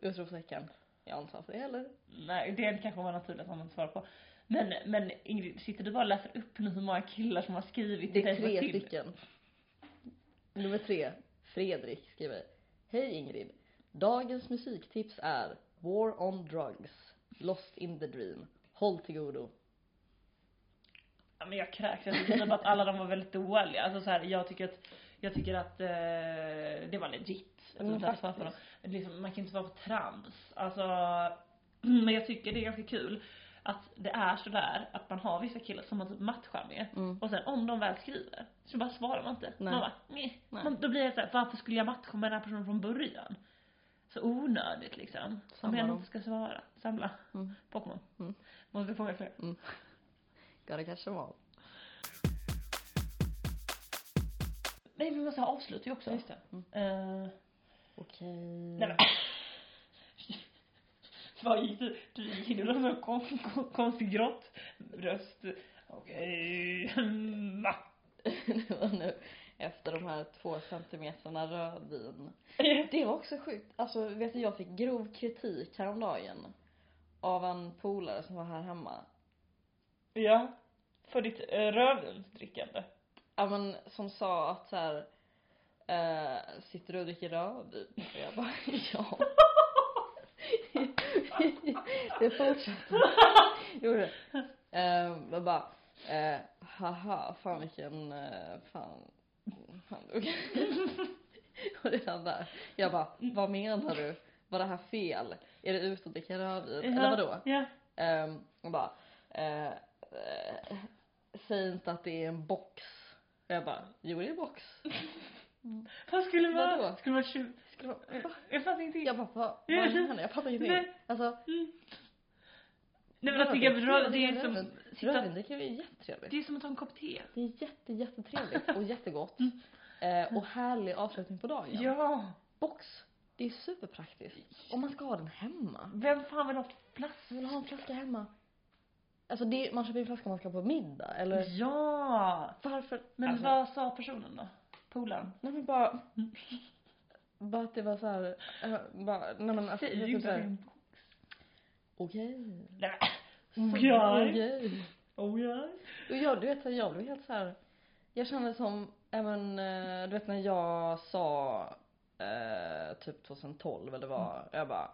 Utropstecken. Jag har inte svarat på det heller. Nej, det kanske var naturligt att man inte svarar på. Men, men Ingrid, sitter du bara och läser upp nu hur många killar som har skrivit Det till är dig på tre Tinder? stycken. Nummer tre. Fredrik skriver. Hej Ingrid. Dagens musiktips är War on Drugs. Lost in the Dream. Håll till godo. Ja, men jag kräks. Jag tycker typ att alla de var väldigt dåliga. Alltså så här, jag tycker att, jag tycker att eh, det var legit. Alltså, så här, faktiskt. svara på dem. liksom, man kan inte svara på trams. Alltså, men jag tycker det är ganska kul att det är sådär att man har vissa killar som man typ matchar med. Mm. Och sen om de väl skriver så bara svarar man inte. Nej. Man bara, Meh. Nej. Man, då blir det såhär, varför skulle jag matcha med den här personen från början? Så onödigt liksom. Om Samla jag dem. inte ska svara. Samla. Mm. Pokémon. Mm. Måste fånga fler. Mm. Gotta catch them all. Nej vi måste ha ju också. Just det. Mm. Eh, Okej. nej men. Vad gick du? Du gick in i någon sån kon, kon, konstig grott röst. Okej. va? det var nu efter de här två centimeterna rödvin. Det var också sjukt. Alltså vet du, jag fick grov kritik häromdagen. Av en polare som var här hemma. ja. För ditt uh, rödvinsdrickande. Ja men som sa att så här. Eh, sitter du och dricker rödvin? Och jag bara ja. det fortsatte. Gjorde det. Eh, jag bara, eh, haha, fan vilken, eh, fan, fan okej. Och redan där, jag bara, vad menar du? Var det här fel? Är det ute och dricka rödvin? Eller vadå? Ja. Um, och bara, eh, eh, säg inte att det är en box. Och jag bara, jo det är en box. Vad skulle det vara? Vadå? Skulle det det va? Jag fattar ingenting. Jag bara, vad, vad menar? Jag fattar ingenting. Nej. Alltså, Mm. Nej men att dricka röd, det är som, sitta, Rödvin dricker vi är jättetrevligt. det är som att ta en kopp te. Det är jätte, jättetrevligt och jättegott. Eh, och härlig avslutning på dagen. Ja. Box, det är superpraktiskt. Och man ska ha den hemma. Vem fan vill ha Jag flaska? vill ha en flaska hemma. Alltså det, man köper en flaska man ska på middag eller Ja. varför? Men alltså, vad sa personen då? Polaren? Nej men bara Bara att det var så här, äh, bara, nej men alltså, Säg det är ju typ så inte det. okej. Nej men. Okej. Okej. Oh ja. Och jag, du vet så här, jag blev helt så här. Jag kände som, även, eh, du vet när jag sa, eh, typ 2012 eller vad, Mm. jag bara,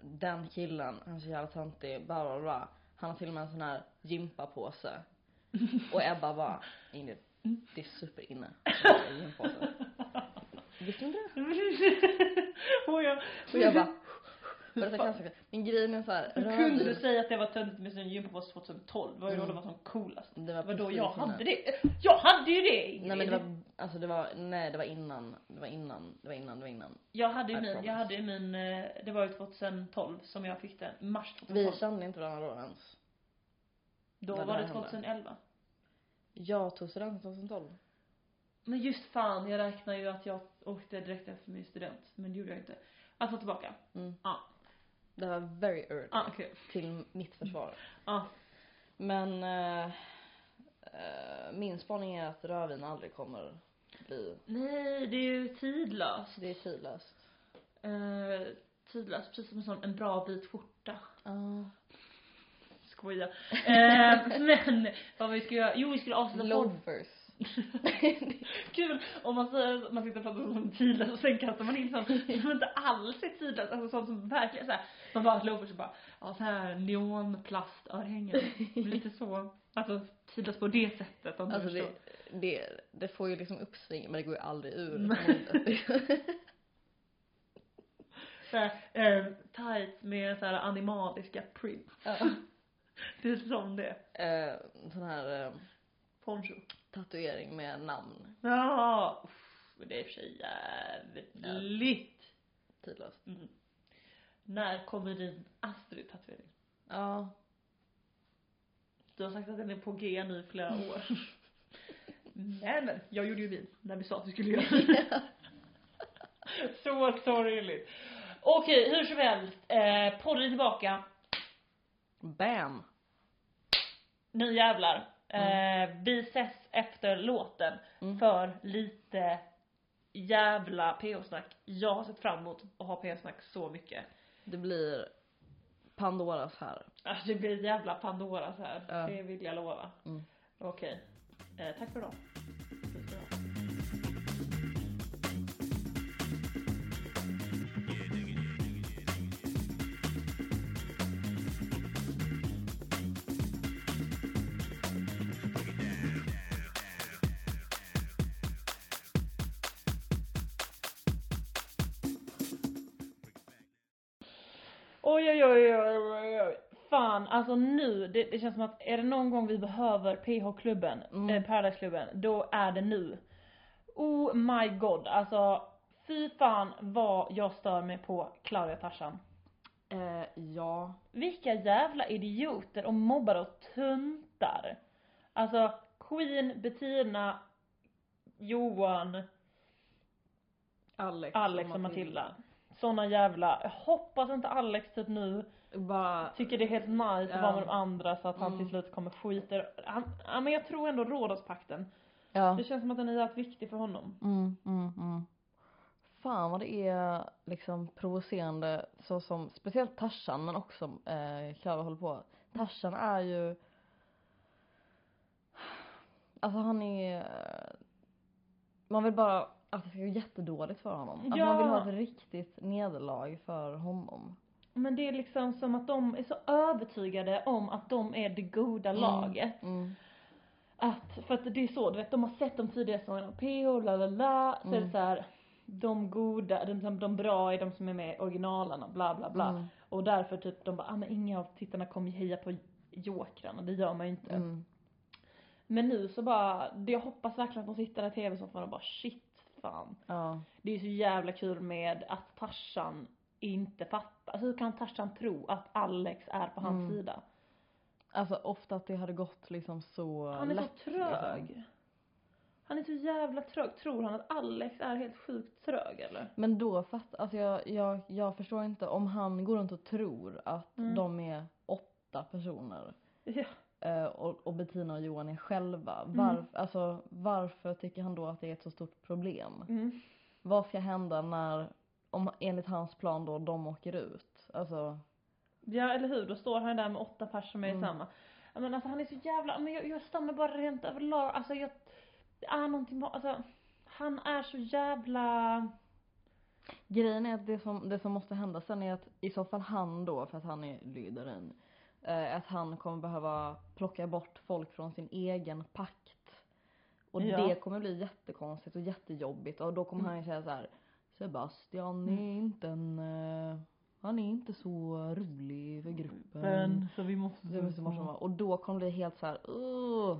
den killen, han är så jävla töntig, bla bla bla. Han har till och med en sån här gympapåse. Och Ebba bara, Ingrid, det är superinne. gympapåse. Visste du inte det? Och jag, Och jag bara. Men grejen är så här, Hur kunde du säga att det var töntigt med sin gympapåse 2012? Det var ju då Mm. det var som coolast. det var Vadå, jag hade det? Jag hade ju det Ingrid. Nej men det var, alltså det var, nej det var innan, det var innan, det var innan, det var innan. Jag hade ju min, jag hade ju min, eh, det var ju 2012 som jag fick den, mars Vi 2012. kände inte varandra då ens. Då var det det hände. 2011. Jag tog studenten 2012. Men just fan, jag räknar ju att jag åkte direkt efter min student. Men det gjorde jag inte. Att få tillbaka. Mm. Ja. Det var very early. Ja, okej. Till mitt försvar. Ja. Men eh, eh, min spaning är att rödvin aldrig kommer bli, Nej, det är ju tidlöst. det är tidlöst. Eh, tidlöst, precis som en sån, en bra vit skjorta. Ja. Skoja. Eh, men vad vi ska göra, jo vi skulle avsluta podd. Kul om man säger att man sitter och pratar om tidlöst och sen kastar man in sånt som inte alls är tidlöst, alltså sånt som verkligen såhär, man bara loafers och bara, ja såhär neonplastörhängen. Lite så, alltså tidlöst på det sättet om Alltså du det, förstår. det, det får ju liksom uppsving men det går ju aldrig ur modet. Såhär, eh, tights med såhär animaliska prints. ja. Det är som det. eh, sån här eh, Poncho. Tatuering med namn. Ja, uff, det är i och för sig jävligt Tidlöst. mm. När kommer din Astrid-tatuering? Ja. Du har sagt att den är på G nu i flera år. Nej men, jag gjorde ju min när vi sa att vi skulle göra det. så sorgligt. Okej, hur som helst. Eh, podden är tillbaka. Bam! Nu jävlar. Eh, vi ses efter låten Mm. för lite jävla PH-snack. Jag har sett fram emot att ha PH-snack så mycket. Det blir Pandoras här. Alltså det blir jävla Pandora så här. Ja. Det vill jag lova. Mm. Okej. Eh, tack för idag. Oj oj oj oj oj. Fan, alltså nu, det, det känns som att är det någon gång vi behöver PH-klubben, Mm. eh, Paradise-klubben, då är det nu. Oh my god, alltså fy fan vad jag stör mig på Claudia Tarzan. Eh, ja. Vilka jävla idioter och mobbar och tuntar. Alltså Queen, Bettina, Johan, Alex, Alex och Matilda. Såna jävla, jag hoppas inte Alex typ nu Bara, tycker det är helt nice att Ja. vara med de andra så att han Mm. till slut kommer skita ja men jag tror ändå Rhodospakten. ja. Det känns som att den är jävligt viktig för honom. Mm, mm, mm. Fan vad det är liksom provocerande så som, speciellt Tarzan men också eh, Klara håller på. Tarzan är ju Alltså han är Man vill bara att det ska gå jättedåligt för honom. Att Ja. man vill ha ett riktigt nederlag för honom. Men det är liksom som att de är så övertygade om att de är det goda laget. Mm. Att, för att det är så, du vet, de har sett de tidigare säsongerna, PH, la la la, så är Mm. det så här, de goda, de, de bra är de som är med i originalerna, bla bla bla. Mm. Och därför typ, de bara, ah, men inga av tittarna kommer ju heja på jokrarna, det gör man ju inte. Mm. Men nu så bara, jag hoppas verkligen att de sitter i tv-soffan och bara shit fan. Ja. Det är ju så jävla kul med att Tarzan inte fattar, alltså hur kan Tarzan tro att Alex är på hans Mm. sida? Alltså ofta att det hade gått liksom så Han är lätt, så trög. Liksom. Han är så jävla trög. Tror han att Alex är helt sjukt trög eller? Men då fattar, alltså jag, jag, jag förstår inte om han går runt och tror att Mm. de är åtta personer Ja. Eh, och, och Bettina och Johan är själva. Mm. Varf, alltså, varför tycker han då att det är ett så stort problem? Mm. Vad ska hända när, om enligt hans plan då, de åker ut? Alltså, Ja eller hur, då står han där med åtta personer som är Mm. samma. Men alltså han är så jävla, men jag, jag mig bara rent överlag, alltså jag, det är någonting, bara- alltså han är så jävla, Grejen är att det som, det som måste hända sen är att i så fall han då, för att han är ledaren, att han kommer behöva plocka bort folk från sin egen pakt. Och Ja. det kommer bli jättekonstigt och jättejobbigt och då kommer Mm. han säga så här: Sebastian är inte en, eh, han är inte så rolig för gruppen. men så vi måste, Det måste vara så. Och då kommer det helt så här, uh.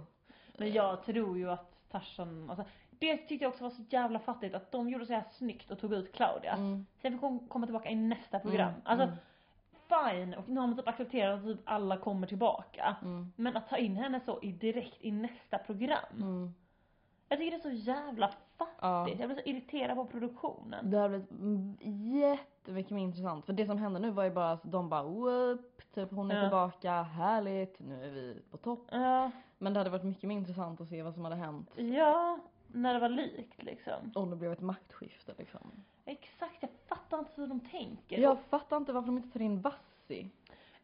Men jag tror ju att Tarzan, alltså det tyckte jag också var så jävla fattigt att de gjorde så här snyggt och tog ut Claudia. Mm. Sen fick hon komma tillbaka i nästa program. Mm, Alltså mm. Fine, och nu har man typ accepterat att typ alla kommer tillbaka. Mm. Men att ta in henne så i direkt i nästa program. Mm. Jag tycker det är så jävla fattigt. Ja. Jag blir så irriterad på produktionen. Det har blivit jättemycket mer intressant. För det som hände nu var ju bara att de bara whoop, typ hon är Ja. tillbaka, härligt, nu är vi på topp. Ja, Men det hade varit mycket mer intressant att se vad som hade hänt. ja, när det var likt liksom. Om det blev ett maktskifte liksom. Exakt, jag fattar inte hur de tänker. Jag fattar inte varför de inte tar in Bassi.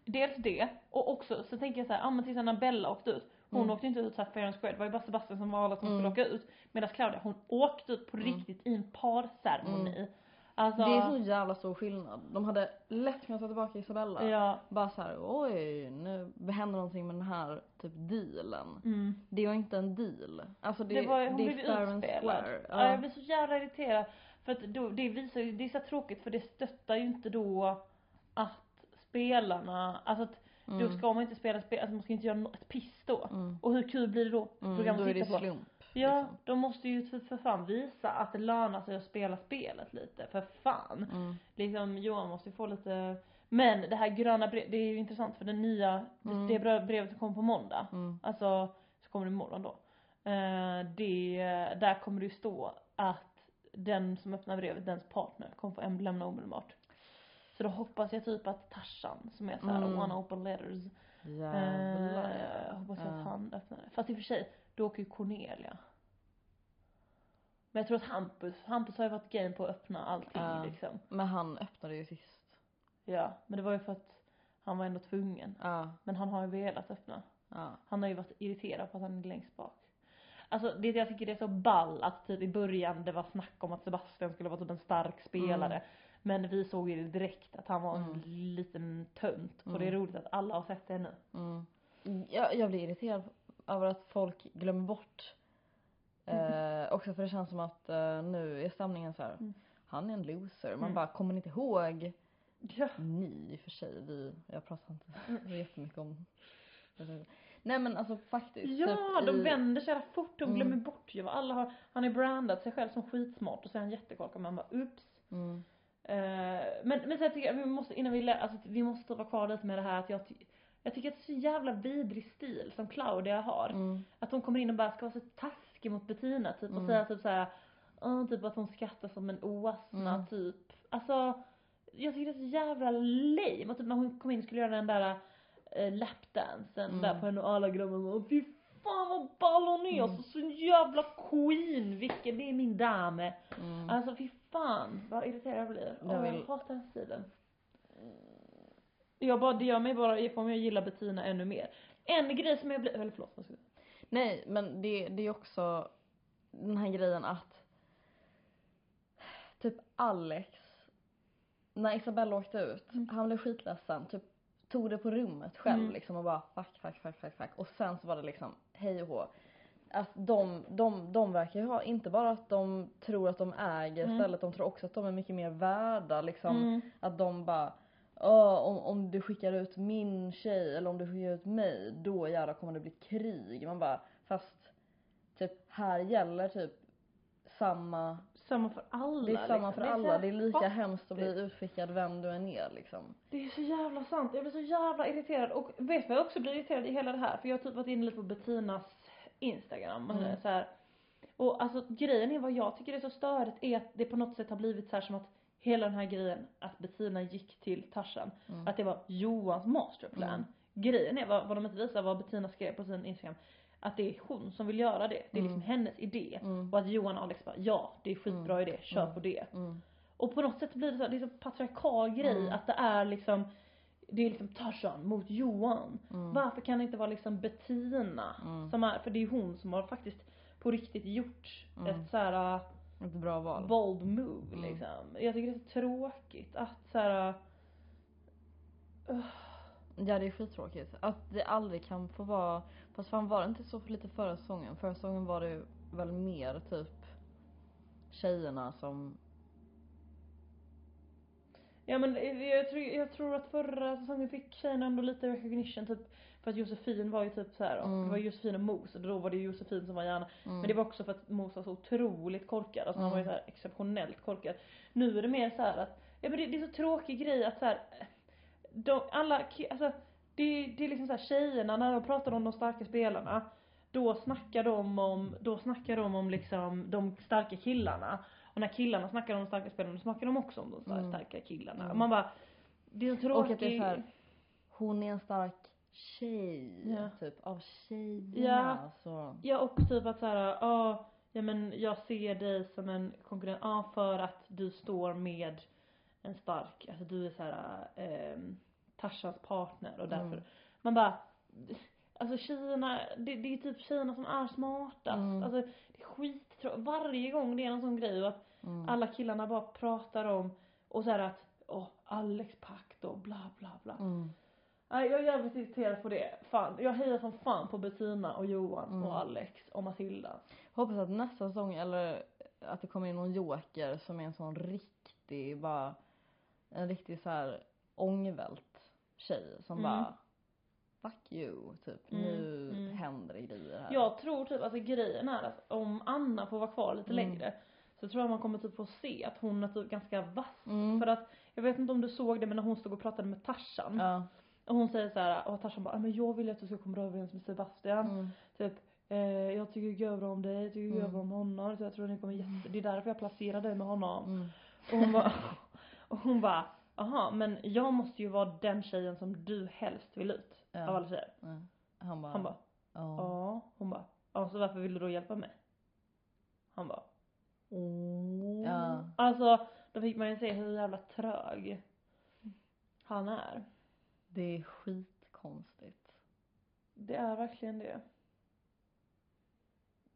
Dels det, och också så tänker jag så här, ah, men till när Bella åkte ut. Hon Mm. åkte inte ut så här fair and square, det var ju bara Sebastian som valde att hon Mm. skulle åka ut. Medan Claudia, hon åkte ut på Mm. riktigt i en parceremoni. Alltså, Det är så jävla stor skillnad. De hade lätt kunnat ta tillbaka Isabella. ja. Bara så här, oj, nu händer någonting med den här typ dealen. Mm. Det ju inte en deal. Alltså det, Det var, hon det blev är fair and utspelad. square. Ja. jag blir så jävla irriterad. För att då, det visar ju, det är så tråkigt för det stöttar ju inte då att spelarna, alltså att då Mm. ska man inte spela spel, alltså man ska inte göra ett piss då. Mm. Och hur kul blir det då? Mm, då är det på. slump. Ja, liksom. de måste ju för, för fan visa att det lönar sig att spela spelet lite, för fan. Mm. Liksom Johan måste ju få lite, men det här gröna brevet, det är ju intressant för den nya, Mm. det brevet som kommer på måndag, Mm. alltså, så kommer det imorgon då. Eh, det, där kommer det ju stå att den som öppnar brevet, dens partner, kommer få lämna omedelbart. Så då hoppas jag typ att Tarzan, som är såhär Mm. one open letters, Jävlar eh, hoppas jag ja. att han öppnar det. Fast i och för sig, då åker ju Cornelia. Men jag tror att Hampus, Hampus har ju varit game på att öppna allting Ja. liksom. Men han öppnade ju sist. Ja, men det var ju för att han var ändå tvungen. Ja, Men han har ju velat öppna. ja. Han har ju varit irriterad på att han är längst bak. Alltså det jag tycker det är så ball att typ i början det var snack om att Sebastian skulle vara typ en stark spelare. Mm. Men vi såg ju direkt att han var en Mm. liten tönt. Och Mm. det är roligt att alla har sett det nu. Mm. Jag, jag blir irriterad över att folk glömmer bort eh, också för det känns som att eh, nu är stämningen så här. Mm. han är en loser. Man Mm. bara, kommer inte ihåg? Ja. Ni i och för sig, vi, jag pratar inte Mm. så jättemycket om Nej men alltså faktiskt. Ja, typ de i- vänder så jävla fort. De Mm. glömmer bort ju vad alla har. Han har brandat sig själv som skitsmart och så är han jättekorkad. Man bara ups. Mm. Eh, men, men jag tycker att vi måste, innan vi lä- alltså vi måste vara kvar lite med det här att jag, jag tycker att det är så jävla vidrig stil som Claudia har. Mm. Att hon kommer in och bara ska vara så taskig mot Bettina typ och Mm. säga typ såhär, uh, typ att hon skrattar som en åsna Mm. typ. Alltså, jag tycker det är så jävla lame. Och typ när hon kom in och skulle göra den där uh, lapdansen Mm. där på henne och alla grabbarna bara, fy fan vad ball hon är! Mm. Alltså så jävla queen, vilken, det är min dame. Mm. Alltså fy fan vad irriterad jag blir. Jag Åh, vill- jag hatar den stilen. Jag bara, det gör mig bara, får mig att gilla Bettina ännu mer. En grej som jag blir, eller förlåt, vad ska jag Nej men det, det är också den här grejen att typ Alex när Isabella åkte ut, han blev skitledsen, typ tog det på rummet själv Mm. liksom och bara fuck, fuck, fuck, fuck, fuck. Och sen så var det liksom hej och hå. Att de, de, de verkar ju ha, inte bara att de tror att de äger Mm. stället, de tror också att de är mycket mer värda liksom. Mm. Att de bara, "Åh, om, om du skickar ut min tjej eller om du skickar ut mig, då jävlar kommer det bli krig. Man bara, fast typ här gäller typ samma, Samma för alla det är samma liksom. för alla. här Det är lika fattigt. hemskt att bli utskickad vem du än är liksom. Det är så jävla sant. Jag blir så jävla irriterad och vet vad jag också blir irriterad i hela det här? För jag har typ varit inne lite på Bettinas Instagram och Mm. så här. Och alltså grejen är vad jag tycker är så störigt är att det på något sätt har blivit så här som att hela den här grejen att Bettina gick till Tarzan, Mm. att det var Johans masterplan. Mm. Grejen är vad, vad de inte visar, vad Bettina skrev på sin Instagram, att det är hon som vill göra det. Det är liksom Mm. hennes idé. Mm. Och att Johan och Alex bara, ja det är skitbra idé, kör Mm. på det. Mm. Och på något sätt blir det så, det är så patriarkal grej Mm. att det är liksom det är liksom Tarzan mot Johan. Mm. Varför kan det inte vara liksom Bettina Mm. som är, för det är hon som har faktiskt på riktigt gjort Mm. ett såhär uh, Ett bra val. bold move Mm. liksom. Jag tycker det är så tråkigt att såhär uh, Ja det är skittråkigt. Att det aldrig kan få vara, fast fan var det inte så för lite förra säsongen? Förra säsongen var det väl mer typ tjejerna som, Ja men jag tror, jag tror att förra säsongen fick tjejerna ändå lite recognition typ för att Josefin var ju typ så här, Mm. det var Josefin och Mos och då var det Josefin som var gärna mm. Men det var också för att Mos var så otroligt korkad, alltså han var ju Mm. så här exceptionellt korkad. Nu är det mer så här att, ja men det, det är så tråkig grej att så här, de, alla, alltså det, det är liksom så här tjejerna när de pratar om de starka spelarna, då snackar de om, då snackar de om liksom de starka killarna. Och när killarna snackar om de starka spelarna, då snackar de också om de star- Mm. starka killarna. Mm. Man bara, det är så tråkigt. Och att det är så här, hon är en stark tjej, Ja. typ av tjejerna så. Ja och typ att såhär, ja, ja men jag ser dig som en konkurrent, ja för att du står med en stark, alltså du är såhär, eh, Tarzans partner och därför, Mm. man bara, alltså tjejerna, det, det är typ tjejerna som är smartast, Mm. alltså det är skittråkigt, varje gång det är en sån grej och att Mm. alla killarna bara pratar om, och såhär att, åh, Alex pakt och bla bla bla. Mm. Nej jag är jävligt irriterad på det. Fan, jag hejar som fan på Bettina och Johan Mm. och Alex och Matilda. Hoppas att nästa säsong, eller att det kommer in någon joker som är en sån riktig, bara, en riktig så här ångvält tjej som Mm. bara Fuck you, typ. Mm, Nu mm. händer det grejer här. Jag tror typ, alltså grejen är att om Anna får vara kvar lite Mm. längre så tror jag man kommer typ få se att hon är typ ganska vass. Mm. För att, jag vet inte om du såg det men när hon stod och pratade med Tarzan. Ja. Och hon säger så här, och Tarzan bara, "Ja, men jag vill att du ska komma överens med Sebastian. Mm. Typ, eh, jag tycker bra om dig, jag tycker gör Mm. om honom. Så jag tror ni kommer jätte, det är därför jag placerar dig med honom. Mm. Och hon bara, och hon bara, aha men jag måste ju vara den tjejen som du helst vill ut. Ja. Av alla tjejer. Ja. Han bara, Han bara, ja. ja. Hon bara, ja så varför vill du då hjälpa mig? Han bara, åh. Ja. Alltså, då fick man ju se hur jävla trög han är. Det är skitkonstigt. Det är verkligen det.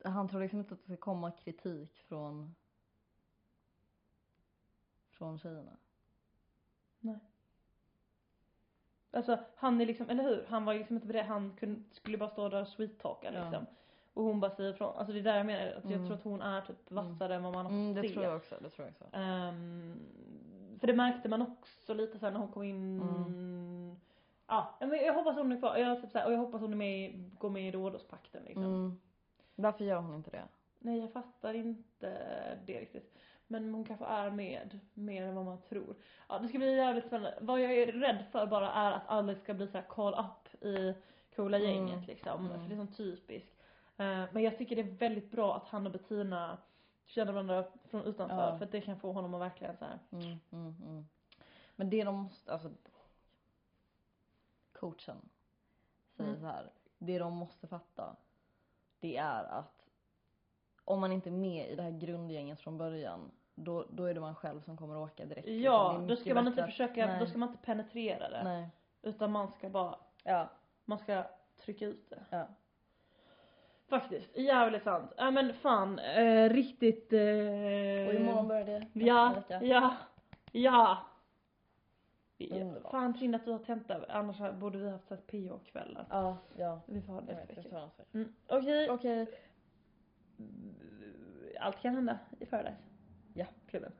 Han tror liksom inte att det ska komma kritik från från tjejerna. Nej. Alltså han är liksom, eller hur? Han var liksom inte beredd, han kunde, skulle bara stå där och sweet-talka Ja. liksom. Och hon bara säger ifrån, alltså det är där jag menar, att jag Mm. tror att hon är typ vassare än vad man har Mm, fått det tror jag också, det tror jag också. Ehm, för det märkte man också lite sen när hon kom in Mm. Ja, men jag hoppas hon är kvar, jag, typ såhär, och jag hoppas hon är med, går med i Rhodospakten liksom. Mm. Varför gör hon inte det? Nej jag fattar inte det riktigt. Men hon kanske är med mer än vad man tror. Ja det ska bli jävligt spännande. Vad jag är rädd för bara är att Alex ska bli så här call up i coola Mm. gänget liksom. Mm. För det är sån typisk. Eh, men jag tycker det är väldigt bra att han och Bettina känner varandra från utanför. Ja. För att det kan få honom att verkligen så här. Mm, mm, mm. Men det de måste, alltså coachen säger Mm. så här. Det de måste fatta det är att om man inte är med i det här grundgänget från början då, då är det man själv som kommer åka direkt. liksom. Ja, är då ska man inte försöka, Nej. då ska man inte penetrera det. Nej. Utan man ska bara, Ja. man ska trycka ut det. Ja. Faktiskt, jävligt sant. Ja men fan, eh, riktigt eh, Och imorgon börjar det Ja, ja, ja. Underbart. Fan synd att du har tenta, annars borde vi haft så här PH-kvällar. Ja, ja. Vi får ha det nästa vecka. Mm. Okej. Okej. Allt kan hända i Paradise. Ja. Klubben.